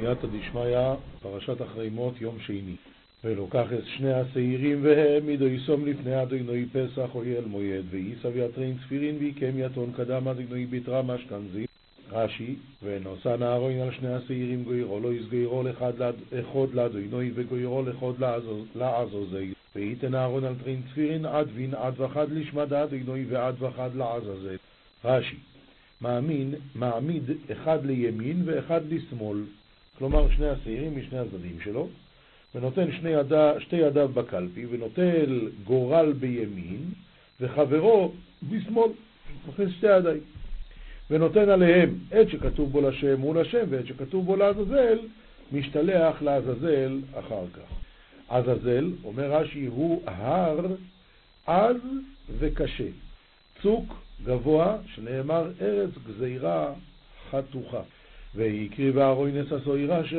סייעתא דשמיא, פרשת אחרי מות, יום שני. ולוקח את שני השעירים והעמידו יסום לפני אדינוי פסח אויל מויד ואיסב יתרין צפירין ויקם יתון קדם אדינוי ביתרא משכנזי. רש"י ונוסע נהרון על שני השעירים גוירו לא יסגוירו אחד לאדינוי וגוירו לחוד לעזוזי. וייתן אהרון על טרין צפירין עד וין עד וחד לשמד אדינוי ועד וחד לעזאזל רש"י מעמיד אחד לימין ואחד לשמאל כלומר שני השעירים משני הצדדים שלו, ונותן שני ידה, שתי ידיו בקלפי, ונוטל גורל בימין, וחברו בשמאל, מכניס שתי ידיים. ונותן עליהם עת שכתוב בו לשם מול השם, ועת שכתוב בו לעזאזל, משתלח לעזאזל אחר כך. עזאזל, אומר רש"י, הוא הר עז וקשה, צוק גבוה, שנאמר ארץ גזירה חתוכה. ויקריב אהרון יססו עירה אשר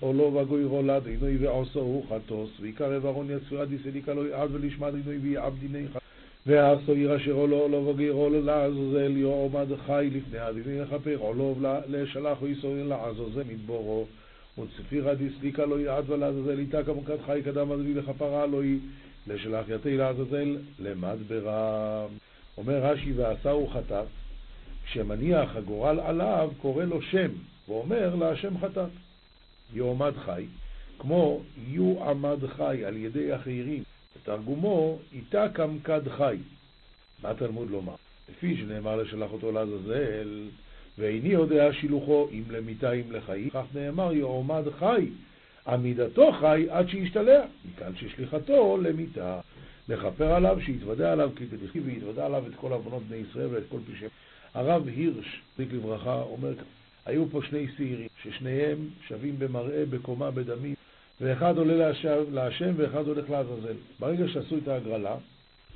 עולו וגוירו לדינוי ועושו חטוס ויקרב אהרון יספירה דיסליקה לא יעד ולשמע דינוי ויעב דיני חטוס. ועשו עיר אשר עולו עולו וגוירו לעזוזל יועמד חי לפני הדינוי לכפר עולו לשלח ויסורים לעזוזל מדבורו. וצפירה דיסליקה לא יעד ולעזוזל איתה כמוכת חי קדם אדוני לכפרה לא היא לשלח יתי לעזוזל למדברה. אומר רש"י ועשהו חטאת כשמניח הגורל עליו, קורא לו שם, ואומר להשם חטאת. יועמד חי, כמו יועמד חי על ידי אחרים, בתרגומו, איתה קמקד חי. מה תלמוד לומר? לפי שנאמר לשלח אותו לעזאזל, ואיני יודע שילוחו אם למיתה אם לחיים, כך נאמר יועמד חי, עמידתו חי עד שישתלח, מכאן ששליחתו למיתה. לכפר עליו, שיתוודע עליו כי כדכתיב ויתוודע עליו את כל עוונות בני ישראל ואת כל פשעיהם. הרב הירש, זיק לברכה, אומר היו פה שני שעירים, ששניהם שווים במראה, בקומה, בדמים, ואחד עולה להשם ואחד הולך לעזאזל. ברגע שעשו את ההגרלה,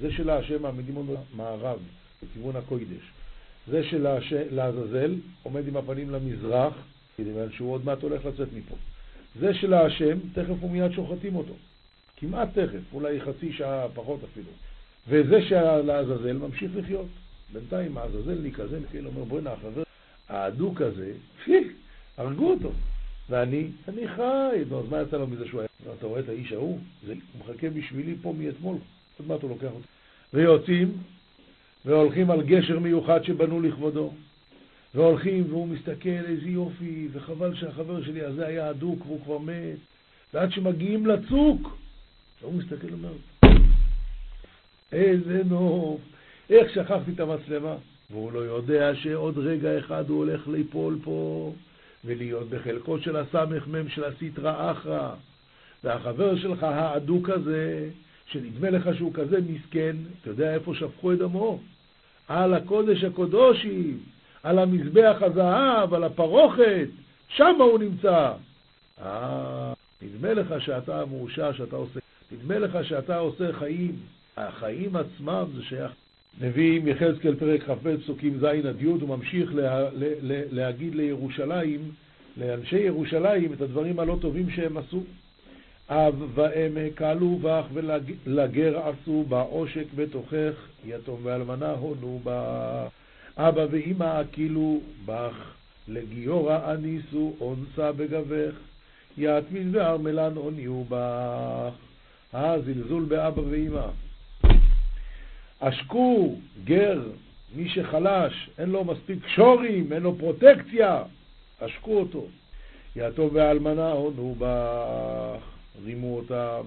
זה של ההשם מעמידים אותו מערב, לכיוון הקוידש. זה של לעזאזל עומד עם הפנים למזרח, כיוון שהוא עוד מעט הולך לצאת מפה. זה של ההשם, תכף ומיד שוחטים אותו. כמעט תכף, אולי חצי שעה פחות אפילו. וזה של לעזאזל ממשיך לחיות. בינתיים העזאזל כזה, כאילו אומר בוא'נה החבר האדוק הזה, הרגו אותו. ואני, אני חי. נו, אז מה יצא לו מזה שהוא היה? אתה רואה את האיש ההוא? הוא מחכה בשבילי פה מאתמול. עוד מעט הוא לוקח אותי. ויוצאים, והולכים על גשר מיוחד שבנו לכבודו. והולכים, והוא מסתכל, איזה יופי, וחבל שהחבר שלי הזה היה אדוק והוא כבר מת. ועד שמגיעים לצוק, והוא מסתכל ואומר, איזה נוף. איך שכחתי את המצלמה? והוא לא יודע שעוד רגע אחד הוא הולך ליפול פה ולהיות בחלקו של הסמ"ם של הסטרא אחרא. והחבר שלך האדוק הזה, שנדמה לך שהוא כזה מסכן, אתה יודע איפה שפכו את דמו? על הקודש הקודושים, על המזבח הזהב, על הפרוכת, שם הוא נמצא. אה, נדמה לך שאתה מאושר, שאתה עושה, נדמה לך שאתה עושה חיים. החיים עצמם זה שייך נביאים יחזקאל פרק כ"ב פסוקים ז' עד י', הוא ממשיך לה, לה, לה, להגיד לירושלים, לאנשי ירושלים, את הדברים הלא טובים שהם עשו. אב ואם קלו בך ולגר עשו בה, עושק בתוכך, יתום ואלמנה הונו בה. אבא ואמא אכילו בך, לגיורא אניסו אונסה בגבך, יתמין וארמלן עוניו בך. אה, זלזול באבא ואמא. עשקו גר, מי שחלש, אין לו מספיק שורים, אין לו פרוטקציה, עשקו אותו. יתום ואלמנה הונו בך, רימו אותם.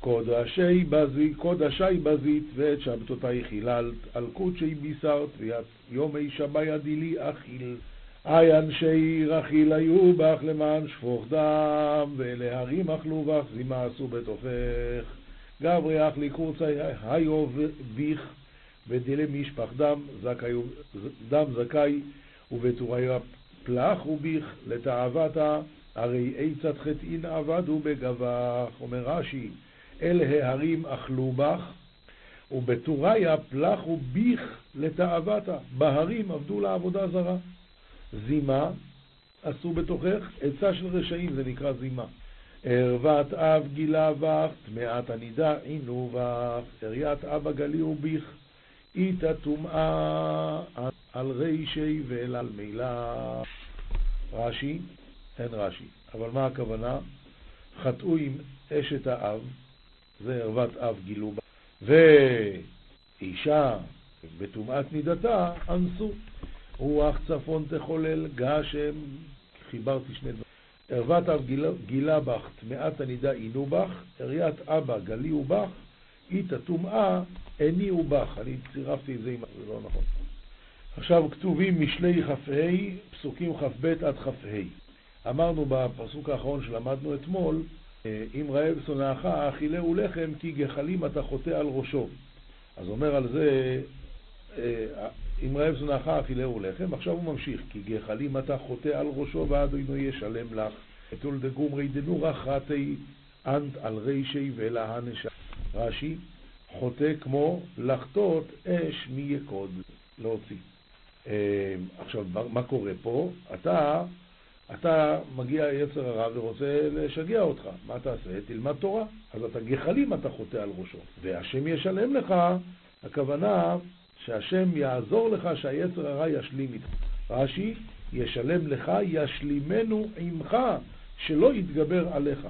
קודשי בזית, קודשי בזית, ואת שבתותי חיללת, על קודשי בישרת, ויומי שמאי דילי אכיל. אי אנשי רכיל היו בך למען שפוך דם, ולהרים אכלו בך, זימה עשו בתוכך. גברי אך לקורצי היו ביך ודילי משפח דם, דם זכאי ובתוריה פלח וביך לתאוותה, הרי עצת חטאין עבדו בגבך, אומר רש"י, אל ההרים אכלו בך, ובתוריה פלח וביך לתאוותה, בהרים עבדו לעבודה זרה. זימה עשו בתוכך, עצה של רשעים זה נקרא זימה. ערוות אב גילה בך, טמאת הנידה עינו בך, עריית אבא גליעו ביך, איתה טומאה על רישי ואל על מילה. רש"י, אין רש"י. אבל מה הכוונה? חטאו עם אשת האב, זה ערוות אב גילו בה, ואישה בטומאת נידתה אנסו. רוח צפון תחולל גשם, חיברתי שני דברים. ערוות אב גילה, בך, טמאת הנידה עינו בך, עריית אבא גליהו בך, אית הטומאה הניעו בך. אני צירפתי את זה, זה לא נכון. עכשיו כתובים משלי כ"ה, פסוקים כ"ב עד כ"ה. אמרנו בפסוק האחרון שלמדנו אתמול, אה, אם רעב שונאך אכילהו לחם כי גחלים אתה חוטא על ראשו. אז אומר על זה, אה, אם רעב שונאך אכילהו לחם, עכשיו הוא ממשיך, כי גחלים אתה חוטא על ראשו ועד אינו ישלם לך. אתול דגומרי דנורא חטאי אנט על רישי ולהנשה. רש"י, חוטא כמו לחטות אש מיקוד, להוציא. אה, עכשיו, מה קורה פה? אתה, אתה מגיע יצר הרע ורוצה לשגע אותך. מה תעשה? תלמד תורה. אז אתה גחלים אתה חוטא על ראשו. והשם ישלם לך, הכוונה שהשם יעזור לך שהיצר הרע ישלים איתך. רש"י, ישלם לך, ישלימנו עמך, שלא יתגבר עליך.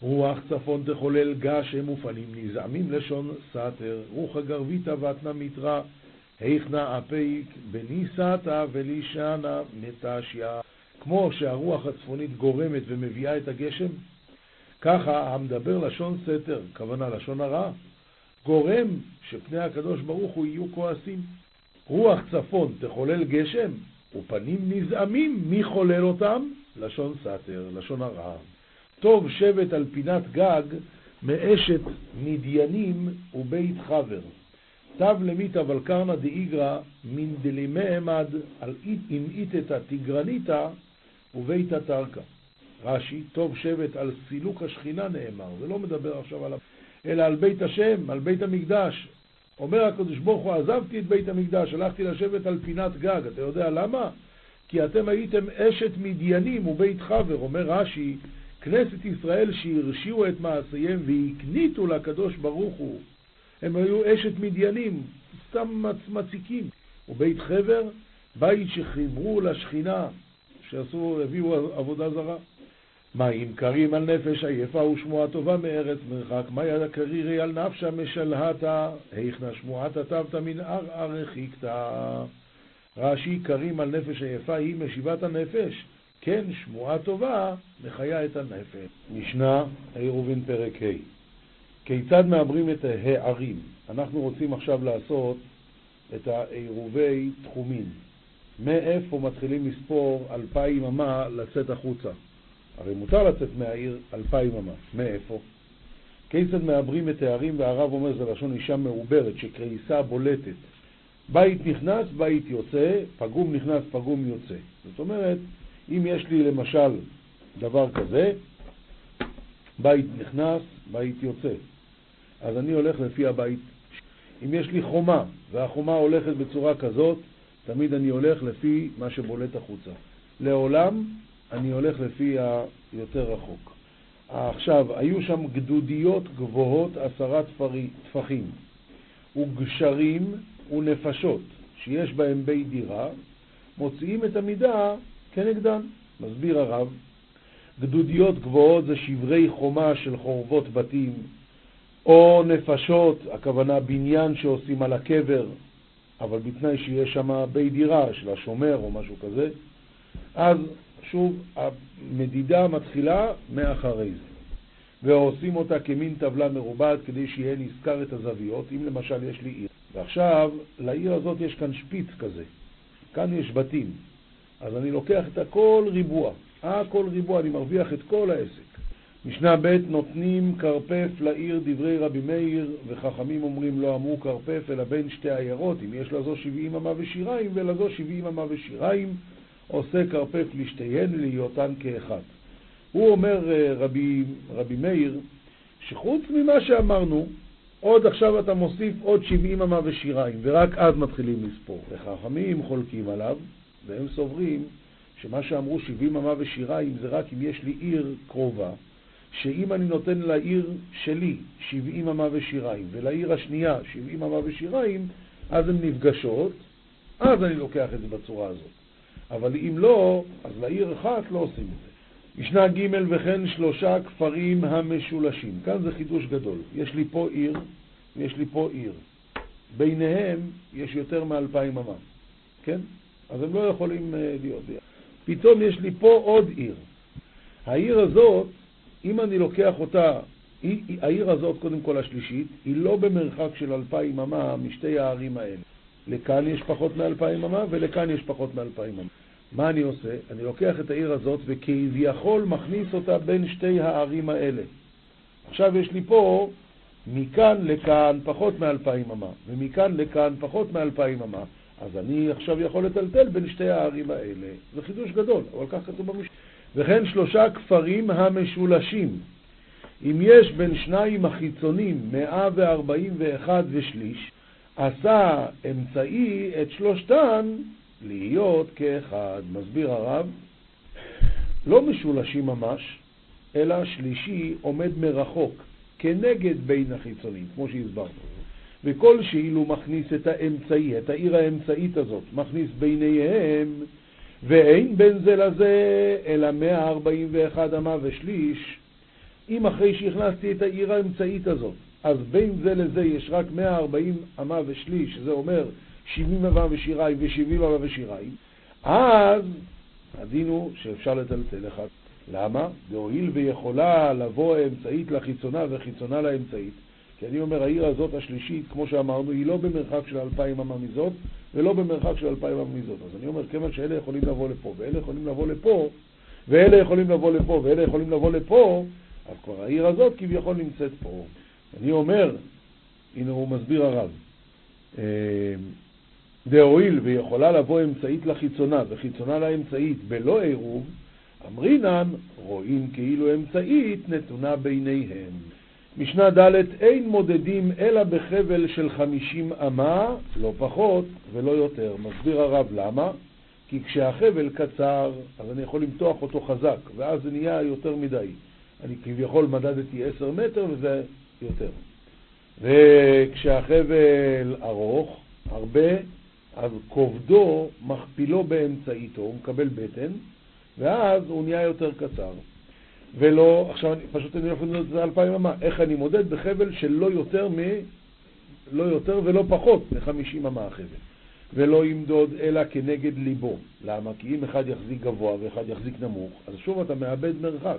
רוח צפון תחולל גשם ופנים נזעמים לשון סתר, רוח הגרביתא ואתנה מתרא היכנה אפיק בניסתא ולישנה מתשיא. כמו שהרוח הצפונית גורמת ומביאה את הגשם, ככה המדבר לשון סתר, כוונה לשון הרע, גורם שפני הקדוש ברוך הוא יהיו כועסים. רוח צפון תחולל גשם, ופנים נזעמים, מי חולל אותם? לשון סתר, לשון הרע. טוב שבט על פינת גג מאשת מדיינים ובית חבר. תב למית אבל קרנא דאיגרא מן דלימי עמד על אם איתתא תגרניתא וביתא תרקא. רש"י, טוב שבט על סילוק השכינה נאמר, זה לא מדבר עכשיו עליו, אלא על בית השם, על בית המקדש. אומר הקדוש ברוך הוא, עזבתי את בית המקדש, הלכתי לשבת על פינת גג. אתה יודע למה? כי אתם הייתם אשת מדיינים ובית חבר, אומר רש"י, כנסת ישראל שהרשיעו את מעשיהם והקניתו לקדוש ברוך הוא הם היו אשת מדיינים, סתם מציקים. ובית חבר, בית שחיברו לשכינה, שעשו, הביאו עבודה זרה. מים קרים על נפש עייפה ושמועה טובה מארץ מרחק, מה יד הקרירי על נפשה משלהתה, היכנה שמועת תבתא מן ערער הרחיקתא. רש"י קרים על נפש עייפה היא משיבת הנפש, כן שמועה טובה מחיה את הנפש. משנה עירובין פרק ה' כיצד מעברים את הערים? אנחנו רוצים עכשיו לעשות את העירובי תחומים. מאיפה מתחילים לספור אלפיים אמה לצאת החוצה? הרי מותר לצאת מהעיר אלפיים אמה. מאיפה? כיצד מעברים את הערים, והרב אומר זה לשון אישה מעוברת, שקריסה בולטת. בית נכנס, בית יוצא, פגום נכנס, פגום יוצא. זאת אומרת, אם יש לי למשל דבר כזה, בית נכנס, בית יוצא. אז אני הולך לפי הבית. אם יש לי חומה, והחומה הולכת בצורה כזאת, תמיד אני הולך לפי מה שבולט החוצה. לעולם אני הולך לפי היותר רחוק. עכשיו, היו שם גדודיות גבוהות עשרה טפחים, וגשרים ונפשות, שיש בהם בית דירה, מוציאים את המידה כנגדן. מסביר הרב, גדודיות גבוהות זה שברי חומה של חורבות בתים, או נפשות, הכוונה בניין שעושים על הקבר, אבל בתנאי שיש שם בית דירה של השומר או משהו כזה, אז שוב, המדידה מתחילה מאחרי זה. ועושים אותה כמין טבלה מרובעת כדי שיהיה נזכר את הזוויות, אם למשל יש לי עיר. ועכשיו, לעיר הזאת יש כאן שפיץ כזה. כאן יש בתים. אז אני לוקח את הכל ריבוע. הכל ריבוע, אני מרוויח את כל העסק. משנה ב' נותנים כרפף לעיר דברי רבי מאיר, וחכמים אומרים לא אמרו כרפף אלא בין שתי עיירות, אם יש לזו שבעים אמה ושיריים ולזו שבעים אמה ושיריים, עושה כרפף לשתיהן להיותן כאחד. הוא אומר אה, רבי, רבי מאיר, שחוץ ממה שאמרנו, עוד עכשיו אתה מוסיף עוד שבעים אמה ושיריים, ורק אז מתחילים לספור. וחכמים חולקים עליו, והם סוברים שמה שאמרו שבעים אמה ושיריים זה רק אם יש לי עיר קרובה, שאם אני נותן לעיר שלי 70 אמה ושיריים, ולעיר השנייה 70 אמה ושיריים, אז הן נפגשות, אז אני לוקח את זה בצורה הזאת. אבל אם לא, אז לעיר אחת לא עושים את זה. משנה ג' וכן שלושה כפרים המשולשים. כאן זה חידוש גדול. יש לי פה עיר ויש לי פה עיר. ביניהם יש יותר מאלפיים אמה, כן? אז הם לא יכולים אה, להיות. פתאום יש לי פה עוד עיר. העיר הזאת, אם אני לוקח אותה, היא, העיר הזאת, קודם כל השלישית, היא לא במרחק של אלפיים אמה משתי הערים האלה. לכאן יש פחות מאלפיים אמה ולכאן יש פחות מאלפיים אמה. מה אני עושה? אני לוקח את העיר הזאת וכביכול מכניס אותה בין שתי הערים האלה. עכשיו יש לי פה מכאן לכאן פחות מאלפיים אמה, ומכאן לכאן פחות מאלפיים אמה. אז אני עכשיו יכול לטלטל בין שתי הערים האלה. זה חידוש גדול, אבל כך כתוב במשנה. וכן שלושה כפרים המשולשים. אם יש בין שניים החיצונים 141 ושליש, עשה אמצעי את שלושתן להיות כאחד. מסביר הרב, לא משולשים ממש, אלא שלישי עומד מרחוק, כנגד בין החיצונים, כמו שהסברנו. וכל שאילו מכניס את האמצעי, את העיר האמצעית הזאת, מכניס ביניהם, ואין בין זה לזה אלא 141 אמה ושליש, אם אחרי שהכנסתי את העיר האמצעית הזאת, אז בין זה לזה יש רק 140 אמה ושליש, זה אומר 70 אמה ושיריים ו-70 אמה ושיריים, אז הדין הוא שאפשר לטלטל אחד. למה? והואיל ויכולה לבוא האמצעית לחיצונה וחיצונה לאמצעית, כי אני אומר, העיר הזאת השלישית, כמו שאמרנו, היא לא במרחק של אלפיים אמה מזאת, ולא במרחק של אלפיים אמה מזאת. אז אני אומר, כיוון שאלה יכולים לבוא לפה, ואלה יכולים לבוא לפה, ואלה יכולים לבוא לפה, ואלה יכולים לבוא לפה, אז כבר העיר הזאת כביכול נמצאת פה. אני אומר, הנה הוא מסביר הרב, אה, דהואיל ויכולה לבוא אמצעית לחיצונה וחיצונה לאמצעית בלא עירוב, אמרינן רואים כאילו אמצעית נתונה ביניהם. משנה ד' אין מודדים אלא בחבל של חמישים אמה, לא פחות ולא יותר. מסביר הרב למה? כי כשהחבל קצר, אז אני יכול למתוח אותו חזק, ואז זה נהיה יותר מדי. אני כביכול מדדתי עשר מטר וזה יותר. וכשהחבל ארוך, הרבה, אז כובדו מכפילו באמצעיתו, הוא מקבל בטן, ואז הוא נהיה יותר קצר. ולא, עכשיו אני, פשוט אני יכול לדעת את זה אלפיים אמה, איך אני מודד בחבל של לא יותר מ... לא יותר ולא פחות מ-50 אמה החבל. ולא ימדוד אלא כנגד ליבו. למה? כי אם אחד יחזיק גבוה ואחד יחזיק נמוך, אז שוב אתה מאבד מרחק,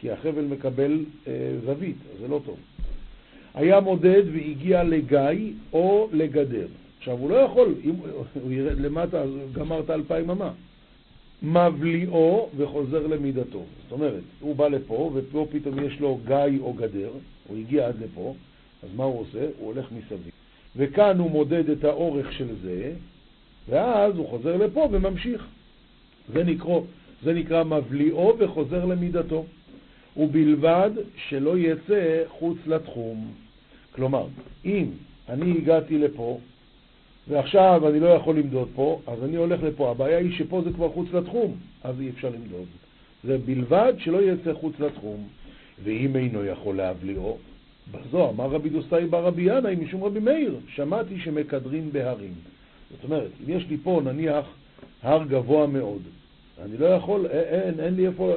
כי החבל מקבל אה, זווית, אז זה לא טוב. היה מודד והגיע לגיא או לגדר. עכשיו, הוא לא יכול, אם הוא ירד למטה, אז גמר את האלפיים אמה. מבליאו וחוזר למידתו. זאת אומרת, הוא בא לפה, ופה פתאום יש לו גיא או גדר, הוא הגיע עד לפה, אז מה הוא עושה? הוא הולך מסביב. וכאן הוא מודד את האורך של זה, ואז הוא חוזר לפה וממשיך. זה נקרא, זה נקרא מבליאו וחוזר למידתו. ובלבד שלא יצא חוץ לתחום. כלומר, אם אני הגעתי לפה, ועכשיו אני לא יכול למדוד פה, אז אני הולך לפה. הבעיה היא שפה זה כבר חוץ לתחום, אז אי אפשר למדוד. זה בלבד שלא יצא חוץ לתחום. ואם אינו יכול להבליעו, בזו אמר רבי דוסאי בר רבי ינאי משום רבי מאיר, שמעתי שמקדרין בהרים. זאת אומרת, אם יש לי פה נניח הר גבוה מאוד, אני לא יכול, אין, אין לי איפה,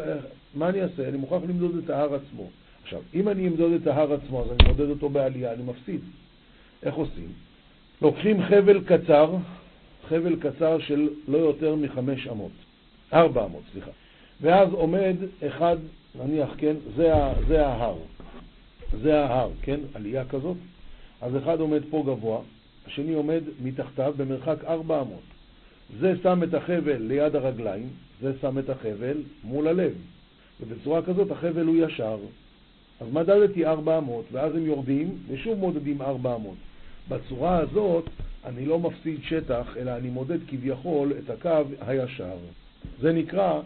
מה אני אעשה? אני מוכרח למדוד את ההר עצמו. עכשיו, אם אני אמדוד את ההר עצמו, אז אני מודד אותו בעלייה, אני מפסיד. איך עושים? לוקחים חבל קצר, חבל קצר של לא יותר מחמש אמות, ארבע אמות, סליחה. ואז עומד אחד, נניח, כן, זה, זה ההר. זה ההר, כן, עלייה כזאת. אז אחד עומד פה גבוה, השני עומד מתחתיו במרחק ארבע אמות. זה שם את החבל ליד הרגליים, זה שם את החבל מול הלב. ובצורה כזאת החבל הוא ישר. אז מדדתי ארבע אמות, ואז הם יורדים, ושוב מודדים ארבע אמות. בצורה הזאת אני לא מפסיד שטח, אלא אני מודד כביכול את הקו הישר. זה נקרא,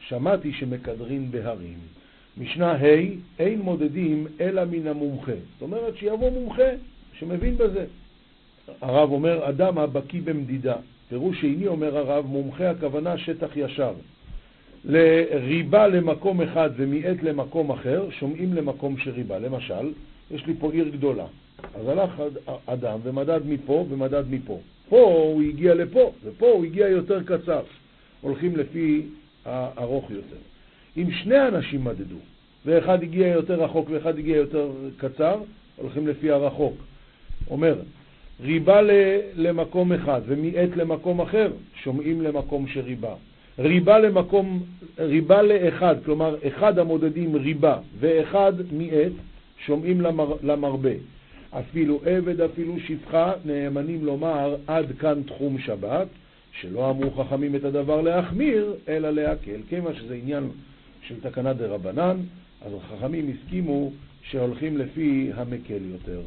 שמעתי שמקדרין בהרים. משנה ה', אין מודדים אלא מן המומחה. זאת אומרת שיבוא מומחה שמבין בזה. הרב אומר, אדם הבקיא במדידה. פירוש שני אומר הרב, מומחה הכוונה שטח ישר. לריבה למקום אחד ומיעט למקום אחר, שומעים למקום שריבה. למשל, יש לי פה עיר גדולה. אז הלך אדם ומדד מפה ומדד מפה. פה הוא הגיע לפה, ופה הוא הגיע יותר קצר. הולכים לפי הארוך יותר. אם שני אנשים מדדו, ואחד הגיע יותר רחוק ואחד הגיע יותר קצר, הולכים לפי הרחוק. אומר, ריבה למקום אחד ומיעט למקום אחר, שומעים למקום שריבה. ריבה למקום, ריבה לאחד, כלומר אחד המודדים ריבה ואחד מיעט, שומעים למר, למרבה. אפילו עבד, אפילו שפחה, נאמנים לומר עד כאן תחום שבת, שלא אמרו חכמים את הדבר להחמיר, אלא להקל. כיוון שזה עניין של תקנה דה רבנן, אז החכמים הסכימו שהולכים לפי המקל יותר.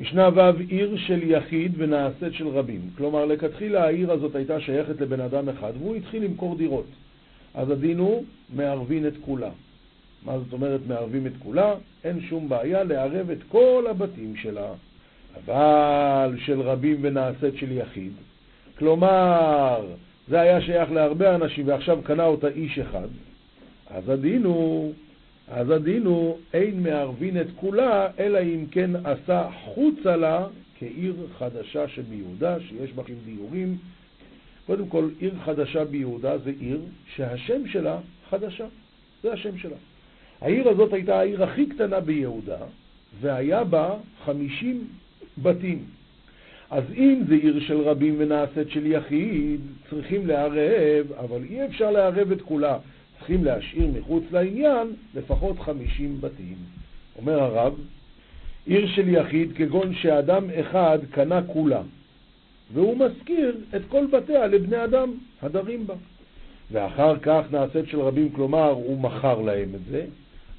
משנה ו' עיר של יחיד ונעשית של רבים. כלומר, לכתחילה העיר הזאת הייתה שייכת לבן אדם אחד, והוא התחיל למכור דירות. אז הדין הוא מערבין את כולה. מה זאת אומרת מערבים את כולה? אין שום בעיה לערב את כל הבתים שלה. אבל של רבים ונעשית של יחיד. כלומר, זה היה שייך להרבה אנשים ועכשיו קנה אותה איש אחד. אז הדין הוא אז הדין הוא אין מערבין את כולה, אלא אם כן עשה חוצה לה כעיר חדשה שביהודה, שיש בה דיורים. קודם כל, עיר חדשה ביהודה זה עיר שהשם שלה חדשה, זה השם שלה. העיר הזאת הייתה העיר הכי קטנה ביהודה, והיה בה חמישים בתים. אז אם זה עיר של רבים ונעשית של יחיד, צריכים לערב, אבל אי אפשר לערב את כולה. צריכים להשאיר מחוץ לעניין לפחות חמישים בתים. אומר הרב, עיר של יחיד כגון שאדם אחד קנה כולה, והוא מזכיר את כל בתיה לבני אדם הדרים בה. ואחר כך נעשית של רבים, כלומר הוא מכר להם את זה,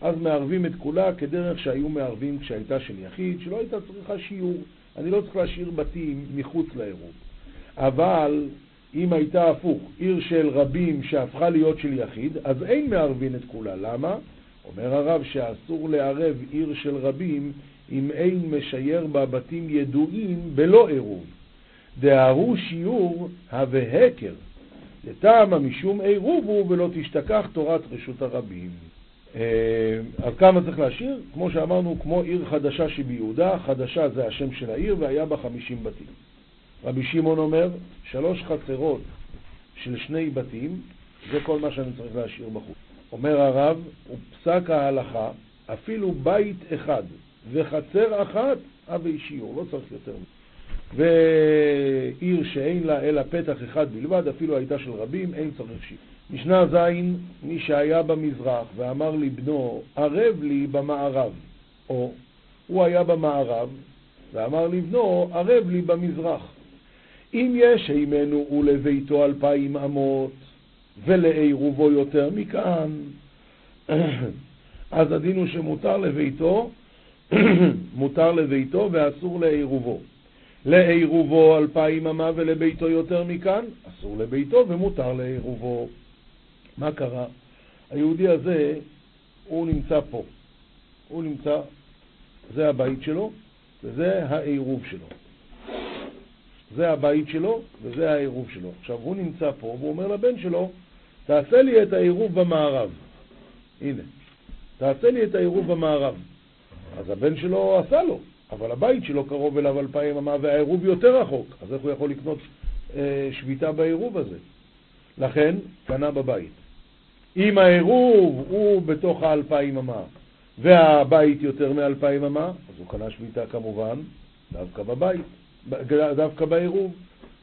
אז מערבים את כולה כדרך שהיו מערבים כשהייתה של יחיד, שלא הייתה צריכה שיעור. אני לא צריך להשאיר בתים מחוץ לעירוב. אבל אם הייתה הפוך, עיר של רבים שהפכה להיות של יחיד, אז אין מערבין את כולה. למה? אומר הרב שאסור לערב עיר של רבים אם אין משייר בה בתים ידועים בלא עירוב. דהרו שיעור הווה הקר, לטעמה משום עירוב הוא ולא תשתכח תורת רשות הרבים. אה, אז כמה צריך להשאיר? כמו שאמרנו, כמו עיר חדשה שביהודה, חדשה זה השם של העיר והיה בה חמישים בתים. רבי שמעון אומר, שלוש חצרות של שני בתים, זה כל מה שאני צריך להשאיר בחוץ. אומר הרב, ופסק ההלכה, אפילו בית אחד וחצר אחת, אבי שיעור, לא צריך יותר. ועיר שאין לה אלא פתח אחד בלבד, אפילו הייתה של רבים, אין צריך שיעור. משנה ז', מי שהיה במזרח ואמר לבנו, ערב לי במערב, או הוא היה במערב ואמר לבנו, ערב לי במזרח. אם יש הימנו ולביתו אלפיים אמות, ולעירובו יותר מכאן, אז הדין הוא שמותר לביתו, מותר לביתו ואסור לעירובו. לעירובו אלפיים אמה ולביתו יותר מכאן, אסור לביתו ומותר לעירובו. מה קרה? היהודי הזה, הוא נמצא פה. הוא נמצא, זה הבית שלו, וזה העירוב שלו. זה הבית שלו וזה העירוב שלו. עכשיו, הוא נמצא פה והוא אומר לבן שלו, תעשה לי את העירוב במערב. הנה, תעשה לי את העירוב במערב. אז הבן שלו עשה לו, אבל הבית שלו קרוב אליו אלפיים אמה והעירוב יותר רחוק, אז איך הוא יכול לקנות אה, שביתה בעירוב הזה? לכן, קנה בבית. אם העירוב הוא בתוך האלפיים אמה והבית יותר מאלפיים אמה, אז הוא קנה שביתה כמובן דווקא בבית. דווקא בעירוב,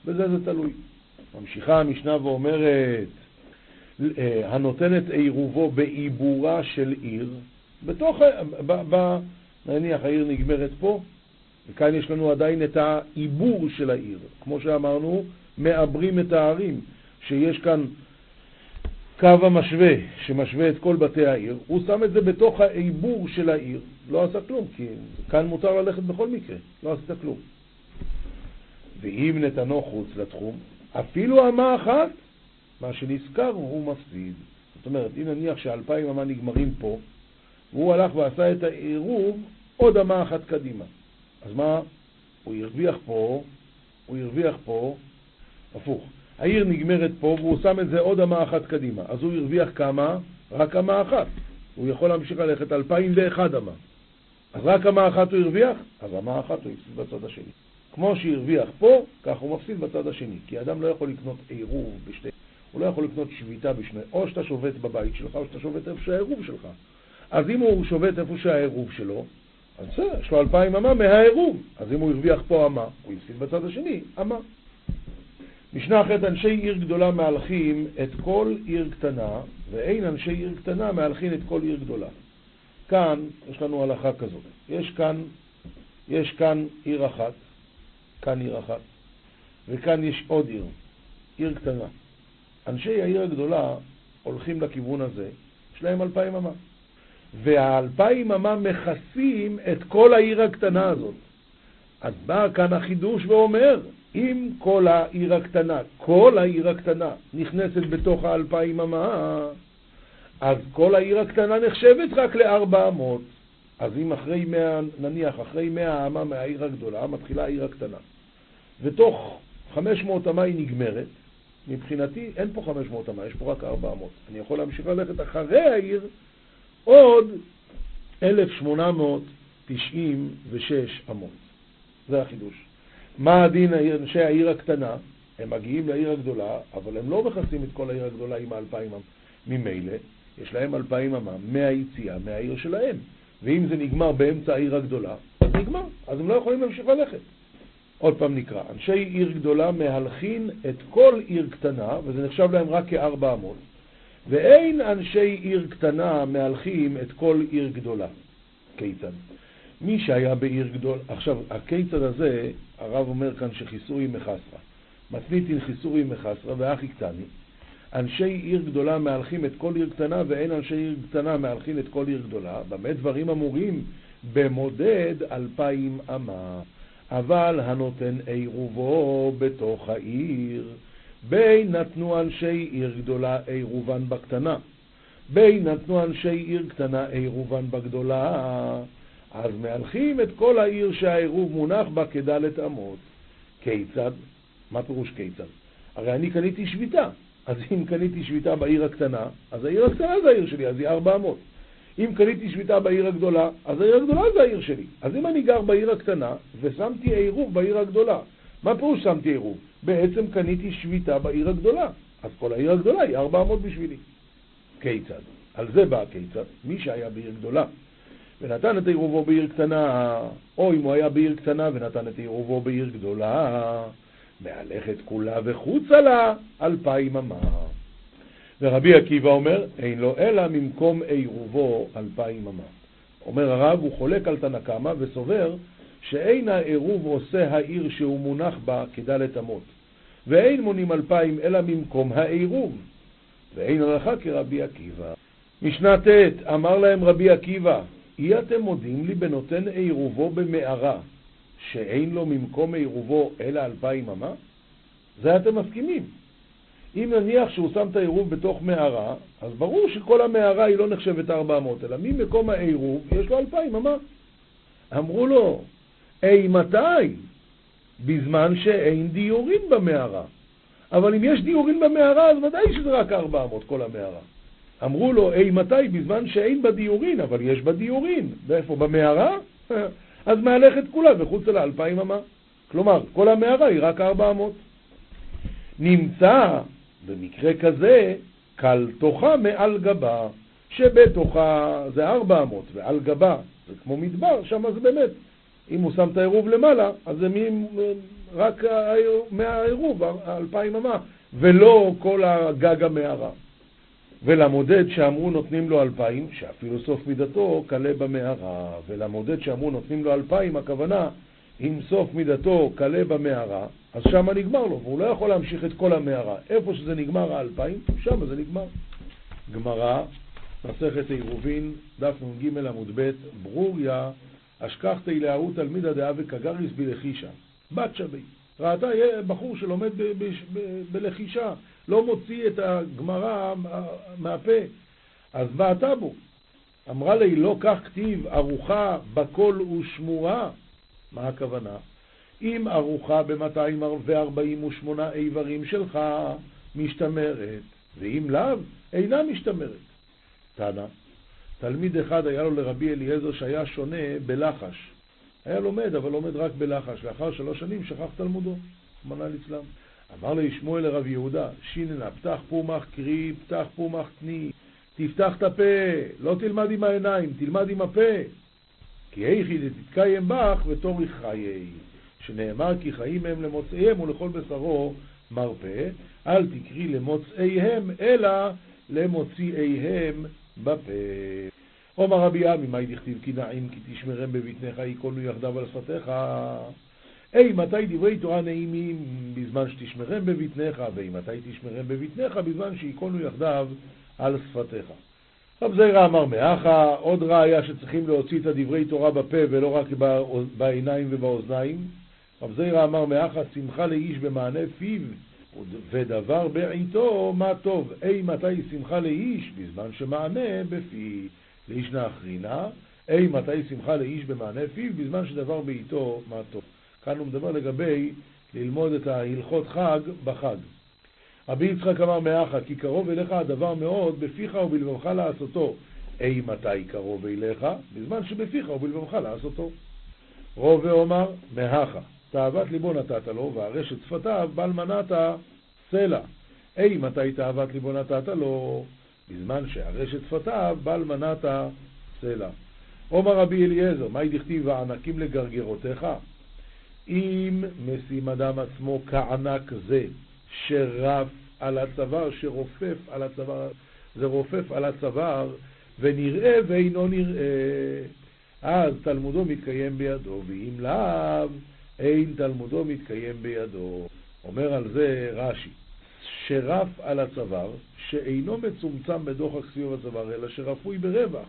בזה זה תלוי. ממשיכה המשנה ואומרת, הנותנת עירובו בעיבורה של עיר, בתוך, ב, ב, נניח העיר נגמרת פה, וכאן יש לנו עדיין את העיבור של העיר. כמו שאמרנו, מעברים את הערים, שיש כאן קו המשווה, שמשווה את כל בתי העיר, הוא שם את זה בתוך העיבור של העיר, לא עשה כלום, כי כאן מותר ללכת בכל מקרה, לא עשית כלום. ואם נתנו חוץ לתחום, אפילו אמה אחת, מה שנזכר הוא מפסיד. זאת אומרת, אם נניח שאלפיים אמה נגמרים פה, והוא הלך ועשה את העירוב עוד אמה אחת קדימה. אז מה? הוא הרוויח פה, הוא הרוויח פה, הפוך. העיר נגמרת פה והוא שם את זה עוד אמה אחת קדימה. אז הוא הרוויח כמה? רק אמה אחת. הוא יכול להמשיך ללכת אלפיים ואחד אמה. אז רק אמה אחת הוא הרוויח? אז אמה אחת הוא הפסיד בצד השני. כמו שהרוויח פה, כך הוא מפסיד בצד השני. כי אדם לא יכול לקנות עירוב בשתי... הוא לא יכול לקנות שביתה בשני, או שאתה שובת בבית שלך, או שאתה שובת איפה שהעירוב שלך. אז אם הוא שובת איפה שהעירוב שלו, אז בסדר, יש לו אלפיים אמה מהעירוב. אז אם הוא הרוויח פה אמה, הוא הפסיד בצד השני אמה. משנה אחרת, אנשי עיר גדולה מהלכים את כל עיר קטנה, ואין אנשי עיר קטנה מהלכים את כל עיר גדולה. כאן יש לנו הלכה כזאת. יש כאן, יש כאן עיר אחת, כאן עיר אחת, וכאן יש עוד עיר, עיר קטנה. אנשי העיר הגדולה הולכים לכיוון הזה, יש להם אלפיים אמה. והאלפיים אמה מכסים את כל העיר הקטנה הזאת. אז בא כאן החידוש ואומר, אם כל העיר הקטנה, כל העיר הקטנה נכנסת בתוך האלפיים אמה, אז כל העיר הקטנה נחשבת רק לארבע אמות. אז אם אחרי מאה, נניח אחרי מאה אמה מהעיר הגדולה, מתחילה העיר הקטנה. ותוך חמש מאות אמה היא נגמרת, מבחינתי אין פה חמש מאות אמה, יש פה רק ארבע אמות. אני יכול להמשיך ללכת אחרי העיר עוד 1896 אמות. זה החידוש. מה הדין אנשי העיר הקטנה? הם מגיעים לעיר הגדולה, אבל הם לא מכסים את כל העיר הגדולה עם האלפיים ממילא. יש להם אלפיים אמה מהיציאה מהעיר שלהם. ואם זה נגמר באמצע העיר הגדולה, אז נגמר, אז הם לא יכולים להמשיך ללכת. עוד פעם נקרא, אנשי עיר גדולה מהלכין את כל עיר קטנה, וזה נחשב להם רק כארבע אמות. ואין אנשי עיר קטנה מהלכים את כל עיר גדולה. כיצד? מי שהיה בעיר גדול, עכשיו, הכיצד הזה, הרב אומר כאן שחיסורי מחסרה. מתניתין חיסורי מחסרה ואחי קטני. אנשי עיר גדולה מהלכים את כל עיר קטנה, ואין אנשי עיר קטנה מהלכים את כל עיר גדולה. במה דברים אמורים? במודד אלפיים אמה. אבל הנותן עירובו בתוך העיר. בין נתנו אנשי עיר גדולה עירובן בקטנה, בין נתנו אנשי עיר קטנה עירובן בגדולה, אז מהלכים את כל העיר שהעירוב מונח בה כדלת אמות. כיצד? מה פירוש כיצד? הרי אני קניתי שביתה, אז אם קניתי שביתה בעיר הקטנה, אז העיר הקטנה זה העיר שלי, אז היא ארבע אמות. אם קניתי שביתה בעיר הגדולה, אז העיר הגדולה זה העיר שלי. אז אם אני גר בעיר הקטנה ושמתי עירוב בעיר הגדולה, מה פירוש שמתי עירוב? בעצם קניתי שביתה בעיר הגדולה, אז כל העיר הגדולה היא 400 בשבילי. כיצד? על זה בא הכיצד. מי שהיה בעיר גדולה ונתן את עירובו בעיר קטנה, או אם הוא היה בעיר קטנה ונתן את עירובו בעיר גדולה, מהלכת כולה וחוצה לה אלפיים אמה. ורבי עקיבא אומר, אין לו אלא ממקום עירובו אלפיים אמה. אומר הרב, הוא חולק על תנא קמא וסובר שאין העירוב עושה העיר שהוא מונח בה כדלת אמות, ואין מונים אלפיים אלא ממקום העירוב, ואין הלכה כרבי עקיבא. משנה ט' אמר להם רבי עקיבא, אי אתם מודים לי בנותן עירובו במערה, שאין לו ממקום עירובו אלא אלפיים אמה? זה אתם מסכימים. אם נניח שהוא שם את העירוב בתוך מערה, אז ברור שכל המערה היא לא נחשבת 400, אלא ממקום העירוב יש לו אלפיים אמה. אמרו לו, אימתי? בזמן שאין דיורים במערה. אבל אם יש דיורים במערה, אז ודאי שזה רק 400, כל המערה. אמרו לו, אימתי? בזמן שאין בה דיורין, אבל יש בה דיורין. ואיפה? במערה? אז מהלכת כולה וחוץ על האלפיים אמה. כלומר, כל המערה היא רק 400. נמצא במקרה כזה קל תוכה מעל גבה, שבתוכה זה 400 ועל גבה זה כמו מדבר, שם זה באמת אם הוא שם את העירוב למעלה, אז זה מי, רק מהעירוב, האלפיים אמה, ולא כל הגג המערה. ולמודד שאמרו נותנים לו אלפיים, שאפילו סוף מידתו קלה במערה, ולמודד שאמרו נותנים לו אלפיים, הכוונה, אם סוף מידתו קלה במערה, אז שם נגמר לו, והוא לא יכול להמשיך את כל המערה. איפה שזה נגמר האלפיים, שם זה נגמר. גמרא, מסכת עירובין, דף נ"ג עמוד ב', ברוריה אשכחתי להוא תלמידא דאה וקגריס בלחישה. בת שבי. ראתה בחור שלומד בלחישה, לא מוציא את הגמרא מהפה. אז בעטה בו. אמרה לי, לא כך כתיב ארוחה בקול ושמורה. מה הכוונה? אם ארוחה ב-248 איברים שלך משתמרת, ואם לאו, אינה משתמרת. תנא, תלמיד אחד היה לו לרבי אליעזר שהיה שונה בלחש. היה לומד, אבל לומד רק בלחש. לאחר שלוש שנים שכח תלמודו, רחמנא ליצלן. אמר לי שמואל לרב יהודה, שיננה, פתח פומח קרי, פתח פומח תני, תפתח את הפה, לא תלמד עם העיניים, תלמד עם הפה. כי היכי דתתקיים בך ותוריך חיי, שנאמר כי חיים הם למוצאיהם ולכל בשרו מרפא, אל תקרי למוצאיהם, אלא למוציאיהם בפה. עומר רבי עמי, מאי דכתיב כי נעים כי תשמרם בבטנך, ייכונו יחדיו על שפתיך. אי, מתי דברי תורה נעימים בזמן שתשמרם בבטנך, ואי, מתי תשמרם בבטנך בזמן שייכונו יחדיו על שפתיך. רב זיירא אמר מאחה, עוד ראיה שצריכים להוציא את הדברי תורה בפה ולא רק בעיניים ובאוזניים. רב זיירא אמר מאחה, שמחה לאיש במענה פיו, ודבר בעיתו מה טוב. אי מתי שמחה לאיש? בזמן שמענה בפי. לאיש נאחרינה, אי מתי שמחה לאיש במענה פיו? בזמן שדבר בעיתו מה טוב. כאן הוא מדבר לגבי ללמוד את ההלכות חג בחג. רבי יצחק אמר מאחה, כי קרוב אליך הדבר מאוד, בפיך ובלבבך לעשותו. אי מתי קרוב אליך? בזמן שבפיך ובלבבך לעשותו. רוב ואומר, מאחה, תאוות ליבו נתת לו, והרשת שפתיו בל מנעת סלע. אי מתי תאוות ליבו נתת לו? בזמן שהרשת שפתיו בל מנעת סלע. עומר רבי אליעזר, מהי דכתיב הענקים לגרגרותיך? אם משים אדם עצמו כענק זה, שרף על הצוואר, שרופף על הצוואר, זה רופף על הצוואר, ונראה ואינו נראה, אז תלמודו מתקיים בידו, ואם לאו, אין תלמודו מתקיים בידו. אומר על זה רש"י, שרף על הצוואר, שאינו מצומצם בדוחק סביב הצוואר, אלא שרפוי ברווח.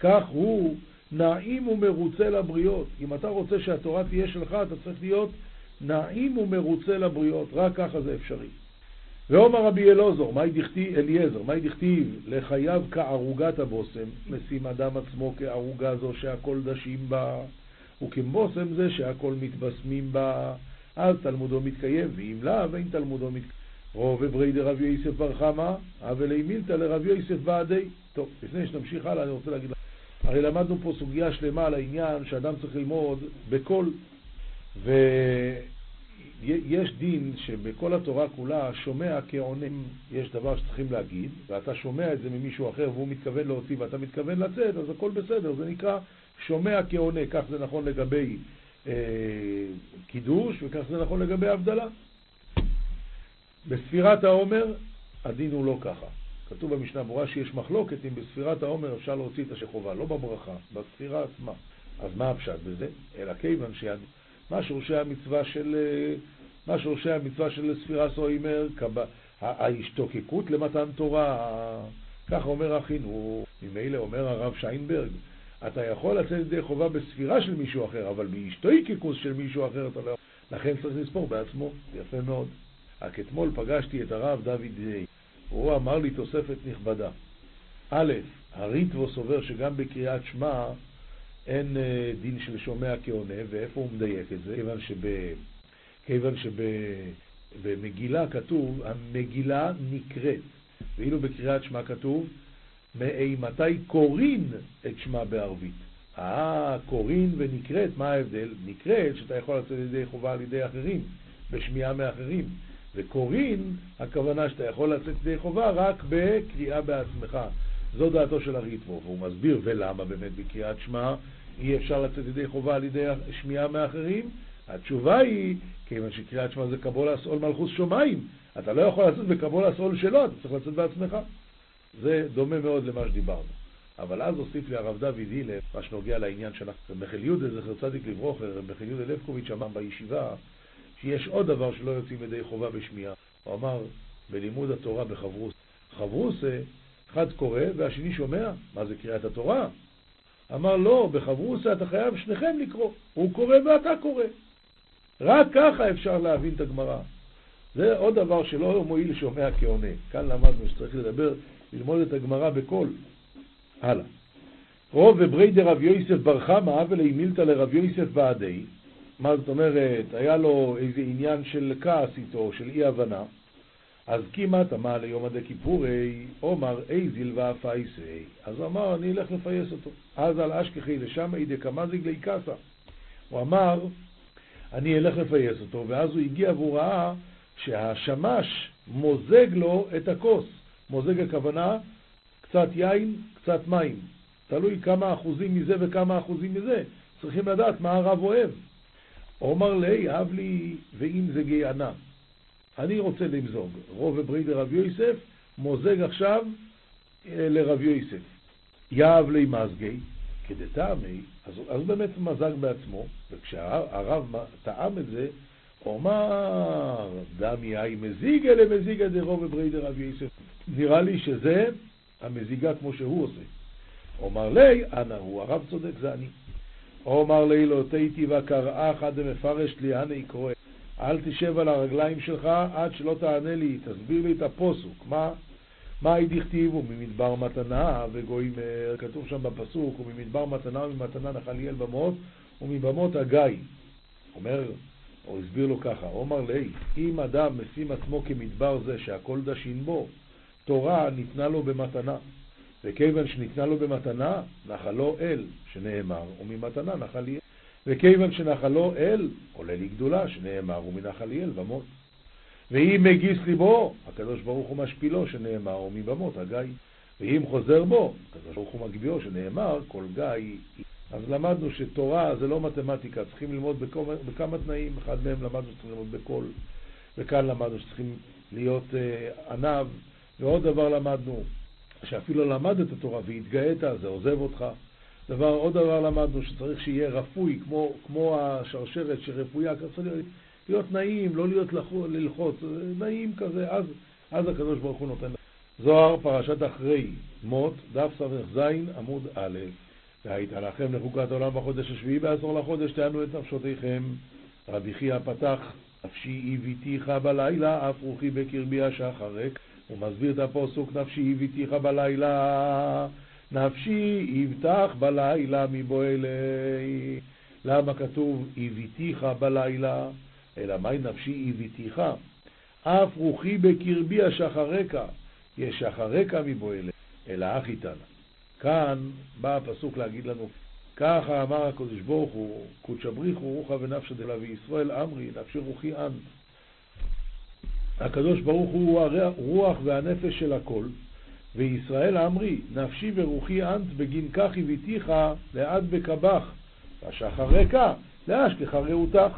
כך הוא נעים ומרוצה לבריות. אם אתה רוצה שהתורה תהיה שלך, אתה צריך להיות נעים ומרוצה לבריות. רק ככה זה אפשרי. ואומר רבי אלעזר, מהי דכתיב, אליעזר, מהי דכתיב לחייו כערוגת הבושם, משים אדם עצמו כערוגה זו שהכל דשים בה, וכבושם זה שהכל מתבשמים בה, אז תלמודו מתקיים, ואם לאו, אין תלמודו מתקיים. רוב אברי דרב יוסף בר חמא, אבל מילתא לרב יוסף ועדי. טוב, לפני שנמשיך הלאה, אני רוצה להגיד לך, הרי למדנו פה סוגיה שלמה על העניין שאדם צריך ללמוד בכל, ויש דין שבכל התורה כולה שומע כעונה, יש דבר שצריכים להגיד, ואתה שומע את זה ממישהו אחר והוא מתכוון להוציא ואתה מתכוון לצאת, אז הכל בסדר, זה נקרא שומע כעונה, כך זה נכון לגבי אה, קידוש וכך זה נכון לגבי הבדלה. בספירת העומר הדין הוא לא ככה. כתוב במשנה ברורה שיש מחלוקת אם בספירת העומר אפשר להוציא את השחובה, לא בברכה, בספירה עצמה. אז מה הפשט בזה? אלא כיוון שמה שורשי המצווה של, מה שורשי המצווה של ספירה סוימר, ההשתוקקות למתן תורה, ככה אומר החינוך, ממילא אומר הרב שיינברג, אתה יכול לצאת ידי חובה בספירה של מישהו אחר, אבל בהשתוקקות של מישהו אחר אתה לא יכול. לכן צריך לספור בעצמו, יפה מאוד. רק אתמול פגשתי את הרב דוד די, הוא אמר לי תוספת נכבדה. א', הריטבו סובר שגם בקריאת שמע אין אה, דין של שומע כעונה, ואיפה הוא מדייק את זה? כיוון, שב, כיוון שבמגילה כתוב, המגילה נקראת, ואילו בקריאת שמע כתוב, מאימתי קורין את שמע בערבית. אה, קורין ונקראת, מה ההבדל? נקראת שאתה יכול לצאת ידי חובה על ידי אחרים, בשמיעה מאחרים. וקורין, הכוונה שאתה יכול לצאת ידי חובה רק בקריאה בעצמך. זו דעתו של הריטבו, והוא מסביר ולמה באמת בקריאת שמע אי אפשר לצאת ידי חובה על ידי שמיעה מאחרים. התשובה היא, כיוון שקריאת שמע זה קבול עול מלכוס שמיים, אתה לא יכול לצאת בקבול עול שלו, אתה צריך לצאת בעצמך. זה דומה מאוד למה שדיברנו. אבל אז הוסיף לי הרב דוד הילר, מה שנוגע לעניין שאנחנו, רבי יהודה, זכר צדיק לברוכר, רבי יהודה לבקוביץ' אמר בישיבה, שיש עוד דבר שלא יוצאים ידי חובה בשמיעה. הוא אמר בלימוד התורה בחברוס. חברוס, אחד קורא והשני שומע. מה זה קריאת התורה? אמר לא, בחברוסה אתה חייב שניכם לקרוא. הוא קורא ואתה קורא. רק ככה אפשר להבין את הגמרא. זה עוד דבר שלא מועיל שומע כעונה. כאן למדנו שצריך לדבר, ללמוד את הגמרא בקול. הלאה. רוב וברי דרב יוסף בר חמא, אבלי מילתא לרב יוסף ועדי, מה זאת אומרת, היה לו איזה עניין של כעס איתו, של אי הבנה, אז כמעט אמר ליום עדי כיפורי, עומר איזיל ואפייסי. אז אמר, אני אלך לפייס אותו. אז על אשכחי לשם אידי קמזיג לי קאסה. הוא אמר, אני אלך לפייס אותו, ואז הוא הגיע והוא ראה שהשמש מוזג לו את הכוס. מוזג הכוונה קצת יין, קצת מים. תלוי כמה אחוזים מזה וכמה אחוזים מזה. צריכים לדעת מה הרב אוהב. אומר לי, אהב לי, ואם זה גיינה. אני רוצה למזוג. רוב וברי דרב יוסף מוזג עכשיו אה, לרב יוסף. יאהב לי מזגי, כדטעמי, אז הוא באמת מזג בעצמו, וכשהרב טעם את זה, אומר, דמי היי מזיגה למזיגה דרוב וברי דרב יוסף. נראה לי שזה המזיגה כמו שהוא עושה. אומר לי, אנא הוא, הרב צודק, זה אני. אומר לי, לא תהיתי וקראה חד המפרש לי, אנא יקרוא. אל תשב על הרגליים שלך עד שלא תענה לי, תסביר לי את הפוסוק. מה? מה הייתי כתיבו? ממדבר מתנה וגויים, כתוב שם בפסוק, וממדבר מתנה וממתנה נחליאל במות ומבמות הגיא. אומר, או הסביר לו ככה, אומר לי, אם אדם משים עצמו כמדבר זה שהכל דשין בו, תורה ניתנה לו במתנה. וכיוון שניתנה לו במתנה, נחלו אל, שנאמר, וממתנה נחל יהיה. וכיוון שנחלו אל, עולה לי גדולה, שנאמר, ומנחל יהיה במות. ואם מגיס ליבו, הקדוש ברוך הוא משפילו, שנאמר, ומבמות הגיא. ואם חוזר בו, הקדוש ברוך הוא מגביהו, שנאמר, כל גיא. אז למדנו שתורה זה לא מתמטיקה, צריכים ללמוד בכמה, בכמה תנאים, אחד מהם למדנו שצריכים ללמוד בקול, וכאן למדנו שצריכים להיות אה, עניו, ועוד דבר למדנו, שאפילו למדת תורה והתגאית, זה עוזב אותך. דבר, עוד דבר למדנו, שצריך שיהיה רפוי, כמו, כמו השרשרת שרפויה, צריך להיות, נעים, לא להיות ללחוץ, נעים כזה, אז, אז הקדוש ברוך הוא נותן. זוהר, פרשת אחרי מות, דף ס"ז, עמוד א', והייתה לכם לחוקת העולם בחודש השביעי בעשור לחודש, תענו את נפשותיכם. רבי חייא פתח, נפשי הביתיך בלילה, אף רוחי בקרבי השחרק. הוא מסביר את הפוסוק, נפשי הביתיך בלילה, נפשי יבטח בלילה מבועלי. למה כתוב הביתיך בלילה? אלא מהי נפשי הביתיך? אף רוחי בקרבי אשחרק, ישחרק מבועלי, אלא אך איתנה. כאן בא הפסוק להגיד לנו, ככה אמר הקדוש ברוך הוא, קודשא בריחו רוחא ונפשא דלה וישראל אמרי, נפשי רוחי אנט. הקדוש ברוך הוא הרוח והנפש של הכל, וישראל אמרי, נפשי ורוחי אנט בגין כך הביתיך לעד בקבך, ואשחרקה להשכחה רעותך.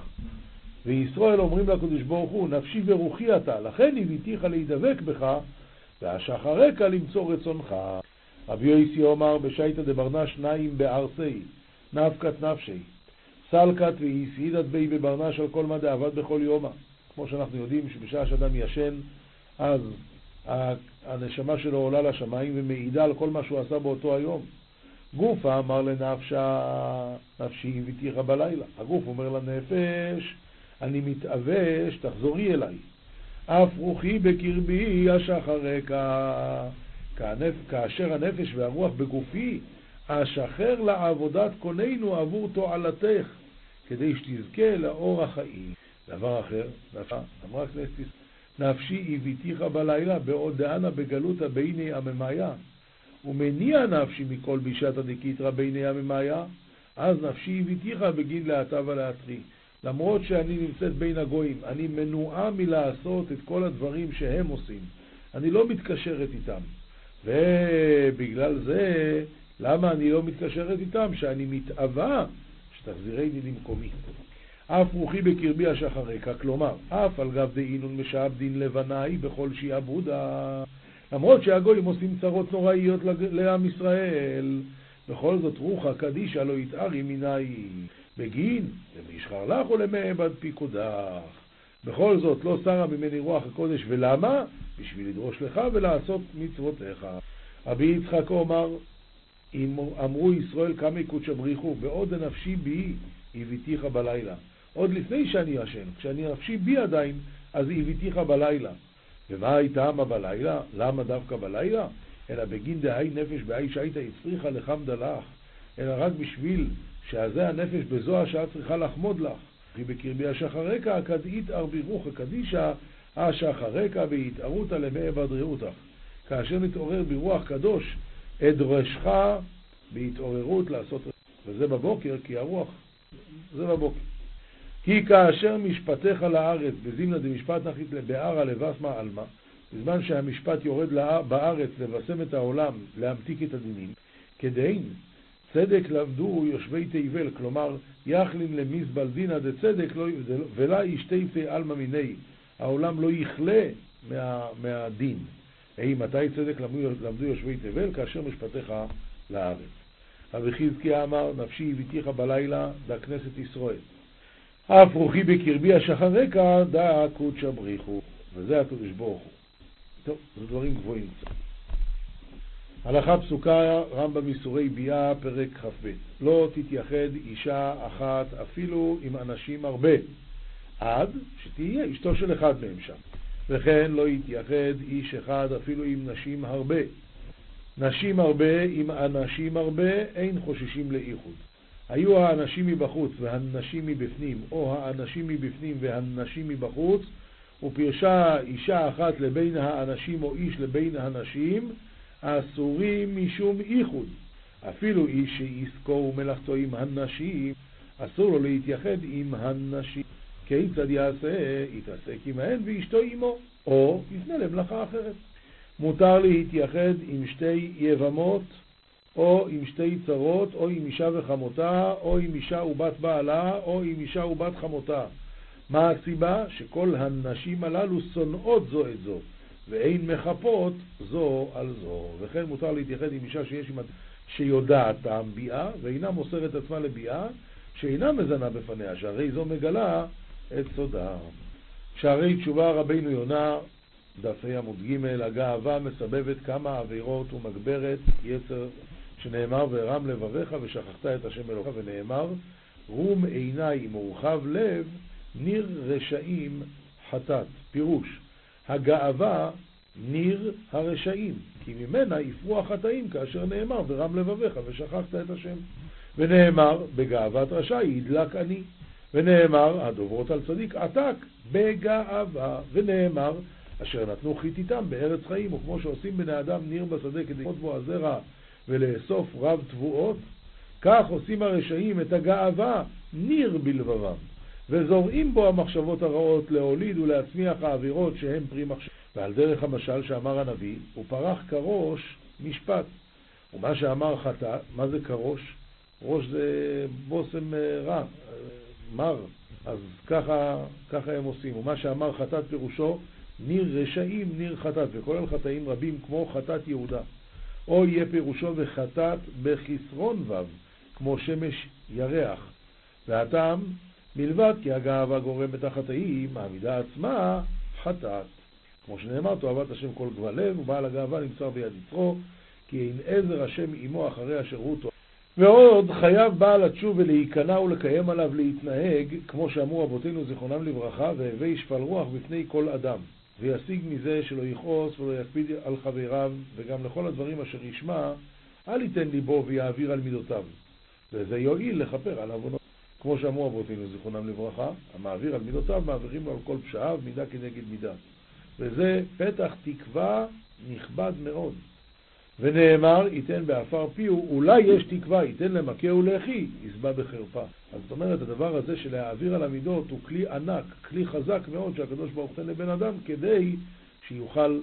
וישראל אומרים לקדוש ברוך הוא, נפשי ורוחי אתה, לכן הביתיך להידבק בך, ואשחרקה למצוא רצונך. רבי יויסי אומר בשייטא דברנה שניים בארסי, נפקת נפשי, סלקת ואיסיידת בי בברנש על כל מה דעבד בכל יומא. כמו שאנחנו יודעים שבשעה שאדם ישן, אז הנשמה שלו עולה לשמיים ומעידה על כל מה שהוא עשה באותו היום. גופה אמר לנפשה, נפשי הביתיך בלילה. הגוף אומר לנפש, אני מתאבש, תחזורי אליי. אף רוחי בקרבי השחרקה. כאשר הנפש והרוח בגופי, אשחרר לעבודת קוננו עבור תועלתך, כדי שתזכה לאור החיים. דבר אחר, אמרה כנסת נפשי הביתיך בלילה, בעוד דהנה בגלותא ביני עממיה, ומניע נפשי מכל בישתא דקיתרא ביני עממיה, אז נפשי הביתיך בגין להטה ולהטרי. למרות שאני נמצאת בין הגויים, אני מנועה מלעשות את כל הדברים שהם עושים. אני לא מתקשרת איתם. ובגלל זה, למה אני לא מתקשרת איתם? שאני מתאווה שתחזירני למקומי. אף רוחי בקרבי השחרקה, כלומר, אף על גב דאינון משעבדין לבנאי בכל שיעבודה. למרות שהגויים עושים צרות נוראיות לעם ישראל, בכל זאת רוחה קדישה לא יתארי מיני בגין למישחר לך ולמעבד פיקודך. בכל זאת לא שרה ממני רוח הקודש, ולמה? בשביל לדרוש לך ולעשות מצוותיך. רבי יצחק אומר, אמרו ישראל קמי קודשא בריחו, בעוד הנפשי בי הביתיך בלילה. עוד לפני שאני ישן, כשאני נפשי בי עדיין, אז הביתיך בלילה. ומה הייתה מה בלילה? למה דווקא בלילה? אלא בגין דהי נפש בהי שהייתה הצריכה לחמדה לך, אלא רק בשביל שזה הנפש בזו השעה צריכה לחמוד לך. כי בקרבי השחרקה כדאית ארבירוך קדישה השחרקה בהתערותא למעבד רעותך. כאשר נתעורר ברוח קדוש, אדרשך בהתעוררות לעשות, וזה בבוקר, כי הרוח, זה בבוקר. היא כאשר משפטיך לארץ, בזימנה דמשפט נחית לבערה לבסמה עלמא, בזמן שהמשפט יורד בארץ לבשם את העולם, להמתיק את הדינים, כדין צדק למדו יושבי תיבל, כלומר, יחלין למזבל דינא דצדק לא, ולה ישתיתי עלמא מיני, העולם לא יכלה מה, מהדין. היי, מתי צדק למדו, למדו יושבי תבל? כאשר משפטיך לארץ. רבי חזקיה אמר, נפשי הביתיך בלילה, דה כנסת ישראל. אף רוחי בקרבי השחרקה, דה קודשא בריחו. וזה הקדוש ברוך הוא. טוב, זה דברים גבוהים קצת. הלכה פסוקה, רמב"ם איסורי ביאה, פרק כ"ב. לא תתייחד אישה אחת אפילו עם אנשים הרבה, עד שתהיה אשתו של אחד מהם שם. וכן לא יתייחד איש אחד אפילו עם נשים הרבה. נשים הרבה עם אנשים הרבה, אין חוששים לאיחוד. היו האנשים מבחוץ והנשים מבפנים, או האנשים מבפנים והנשים מבחוץ, ופרשה אישה אחת לבין האנשים או איש לבין הנשים, אסורים משום איחוד. אפילו איש שעסקו ומלאכתו עם הנשים, אסור לו להתייחד עם הנשים. כיצד יעשה? יתעסק עמהן ואשתו עמו, או יפנה למלאכה אחרת. מותר להתייחד עם שתי יבמות, או עם שתי צרות, או עם אישה וחמותה, או עם אישה ובת בעלה, או עם אישה ובת חמותה. מה הסיבה? שכל הנשים הללו שונאות זו את זו, ואין מחפות זו על זו. וכן מותר להתייחד עם אישה שיש עם... שיודעת טעם ביאה, ואינה מוסרת עצמה לביאה, שאינה מזנה בפניה, שהרי זו מגלה את סודה. שערי תשובה רבינו יונה, דף ה עמוד ג', הגאווה מסבבת כמה עבירות ומגברת יצר, שנאמר והרם לבביך ושכחת את השם אלוהיך, ונאמר רום עיניים ורחב לב, ניר רשעים חטאת. פירוש, הגאווה ניר הרשעים, כי ממנה יפרו החטאים כאשר נאמר ורם לבביך ושכחת את השם. ונאמר בגאוות רשע ידלק אני. ונאמר הדוברות על צדיק עתק בגאווה. ונאמר אשר נתנו חיתיתם בארץ חיים, וכמו שעושים בני אדם ניר בשדה כדי ללמוד בו הזרע ולאסוף רב תבואות, כך עושים הרשעים את הגאווה ניר בלבבם. וזורעים בו המחשבות הרעות להוליד ולהצמיח האווירות שהן פרי מחשב. ועל דרך המשל שאמר הנביא, הוא פרח כראש משפט. ומה שאמר חטא, מה זה כראש? ראש זה בושם אה, רע, אה, מר, אז ככה, ככה הם עושים. ומה שאמר חטאת פירושו, ניר רשעים, ניר חטאת, וכולל חטאים רבים כמו חטאת יהודה. או יהיה פירושו וחטאת בחסרון ו', כמו שמש ירח. והטעם מלבד כי הגאווה גורמת החטאים, העמידה עצמה חטאת. כמו שנאמר, תאהבת השם כל גבל לב, ובעל הגאווה נמצא ביד יצרו, כי אין עזר השם עמו אחרי אשר הוא טוב. ועוד חייב בעל התשוב ולהיכנע ולקיים עליו להתנהג, כמו שאמרו אבותינו זיכרונם לברכה, והווי שפל רוח בפני כל אדם, וישיג מזה שלא יכעוס ולא יקפיד על חבריו, וגם לכל הדברים אשר ישמע, אל ייתן ליבו ויעביר על מידותיו, וזה יועיל לכפר על עוונות. כמו שאמרו אבותינו, זיכרונם לברכה, המעביר על מידותיו, מעבירים לו על כל פשעיו, מידה כנגד מידה. וזה פתח תקווה נכבד מאוד. ונאמר, ייתן בעפר פיהו, אולי יש תקווה, ייתן למכהו לחי, ישבע בחרפה. אז זאת אומרת, הדבר הזה של להעביר על המידות הוא כלי ענק, כלי חזק מאוד שהקדוש ברוך הוא נותן לבן אדם כדי שיוכל